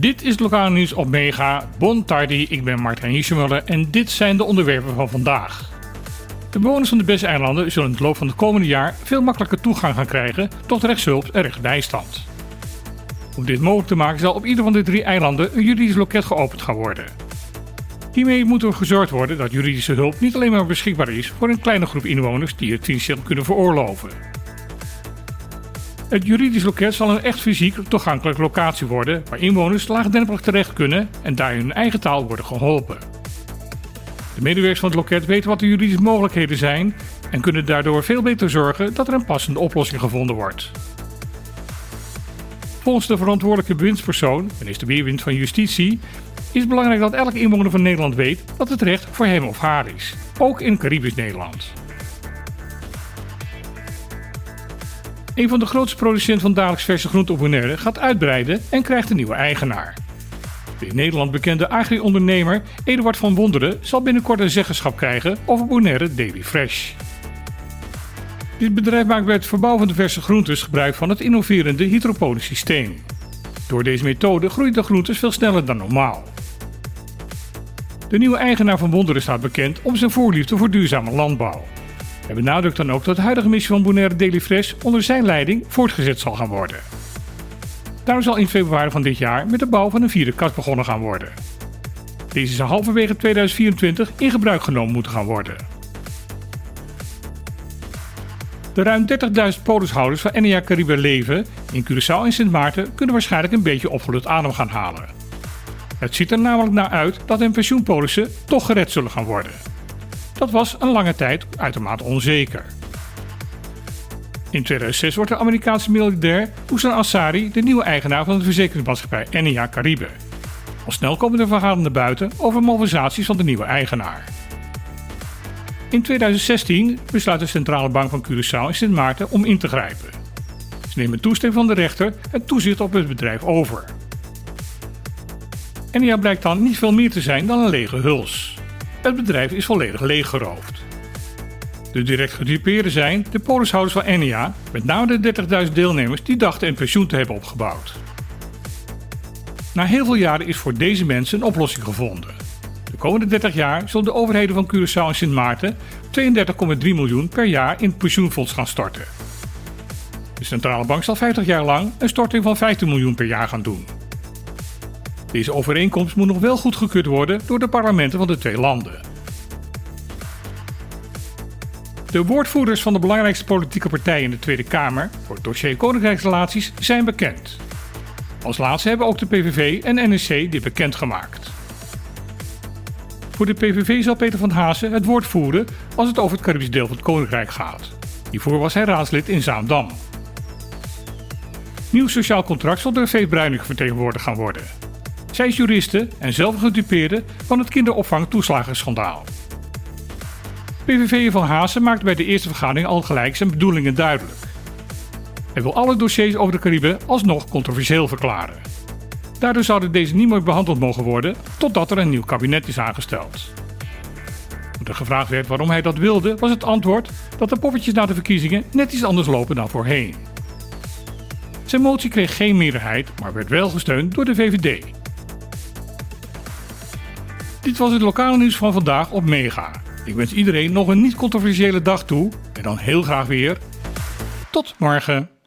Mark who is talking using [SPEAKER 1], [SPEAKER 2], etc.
[SPEAKER 1] Dit is het lokale nieuws op Mega. Bon tardi, ik ben Martijn Hiesemuller en dit zijn de onderwerpen van vandaag. De bewoners van de Bes-eilanden zullen in het loop van het komende jaar veel makkelijker toegang gaan krijgen tot rechtshulp en rechtsbijstand. Om dit mogelijk te maken zal op ieder van de drie eilanden een juridisch loket geopend gaan worden. Hiermee moet er gezorgd worden dat juridische hulp niet alleen maar beschikbaar is voor een kleine groep inwoners die het financieel kunnen veroorloven. Het juridisch loket zal een echt fysiek toegankelijke locatie worden waar inwoners laagdrempelig terecht kunnen en daar in hun eigen taal worden geholpen. De medewerkers van het loket weten wat de juridische mogelijkheden zijn en kunnen daardoor veel beter zorgen dat er een passende oplossing gevonden wordt. Volgens de verantwoordelijke bewindspersoon, minister Weerwind van Justitie, is het belangrijk dat elke inwoner van Nederland weet dat het recht voor hem of haar is, ook in Caribisch Nederland. Een van de grootste producenten van dagelijks verse groenten op Bonaire gaat uitbreiden en krijgt een nieuwe eigenaar. De in Nederland bekende agri-ondernemer Eduard van Wonderen zal binnenkort een zeggenschap krijgen over Bonaire Daily Fresh. Dit bedrijf maakt bij het verbouwen van de verse groentes gebruik van het innoverende hydroponisch systeem. Door deze methode groeien de groentes veel sneller dan normaal. De nieuwe eigenaar van Wonderen staat bekend om zijn voorliefde voor duurzame landbouw. Hij benadrukt dan ook dat de huidige missie van Bonaire Daily Fresh onder zijn leiding voortgezet zal gaan worden. Daarom zal in februari van dit jaar met de bouw van een vierde kast begonnen gaan worden. Deze zal halverwege 2024 in gebruik genomen moeten gaan worden. De ruim 30.000 polishouders van NEA Caribe Leven in Curaçao en Sint Maarten kunnen waarschijnlijk een beetje opgelucht adem gaan halen. Het ziet er namelijk naar uit dat hun pensioenpolissen toch gered zullen gaan worden. Dat was een lange tijd uitermate onzeker. In 2006 wordt de Amerikaanse miljardair Hussein Assari de nieuwe eigenaar van de verzekeringsmaatschappij NEA Caribe. Al snel komen er verhalen naar buiten over malversaties van de nieuwe eigenaar. In 2016 besluit de Centrale Bank van Curaçao en Sint Maarten om in te grijpen. Ze nemen toestemming van de rechter het toezicht op het bedrijf over. NEA blijkt dan niet veel meer te zijn dan een lege huls. Het bedrijf is volledig leeggeroofd. De direct gedupeerden zijn de polishouders van NEA, met name de 30.000 deelnemers die dachten een pensioen te hebben opgebouwd. Na heel veel jaren is voor deze mensen een oplossing gevonden. De komende 30 jaar zullen de overheden van Curaçao en Sint Maarten 32,3 miljoen per jaar in het pensioenfonds gaan storten. De centrale bank zal 50 jaar lang een storting van 15 miljoen per jaar gaan doen. Deze overeenkomst moet nog wel goedgekeurd worden door de parlementen van de twee landen. De woordvoerders van de belangrijkste politieke partijen in de Tweede Kamer voor het dossier Koninkrijksrelaties zijn bekend. Als laatste hebben ook de PVV en NSC dit bekendgemaakt. Voor de PVV zal Peter van Hazen het woord voeren als het over het Caribisch deel van het Koninkrijk gaat. Hiervoor was hij raadslid in Zaandam. Nieuw sociaal contract zal door Veet Bruining vertegenwoordigd gaan worden. Zij is juriste en zelf gedupeerde van het kinderopvang-toeslagenschandaal. PVV van Hazen maakte bij de eerste vergadering al gelijk zijn bedoelingen duidelijk. Hij wil alle dossiers over de Cariben alsnog controversieel verklaren. Daardoor zouden deze niet meer behandeld mogen worden totdat er een nieuw kabinet is aangesteld. Toen er gevraagd werd waarom hij dat wilde, was het antwoord dat de poppetjes na de verkiezingen net iets anders lopen dan voorheen. Zijn motie kreeg geen meerderheid, maar werd wel gesteund door de VVD. Dit was het lokale nieuws van vandaag op Mega. Ik wens iedereen nog een niet controversiële dag toe en dan heel graag weer. Tot morgen.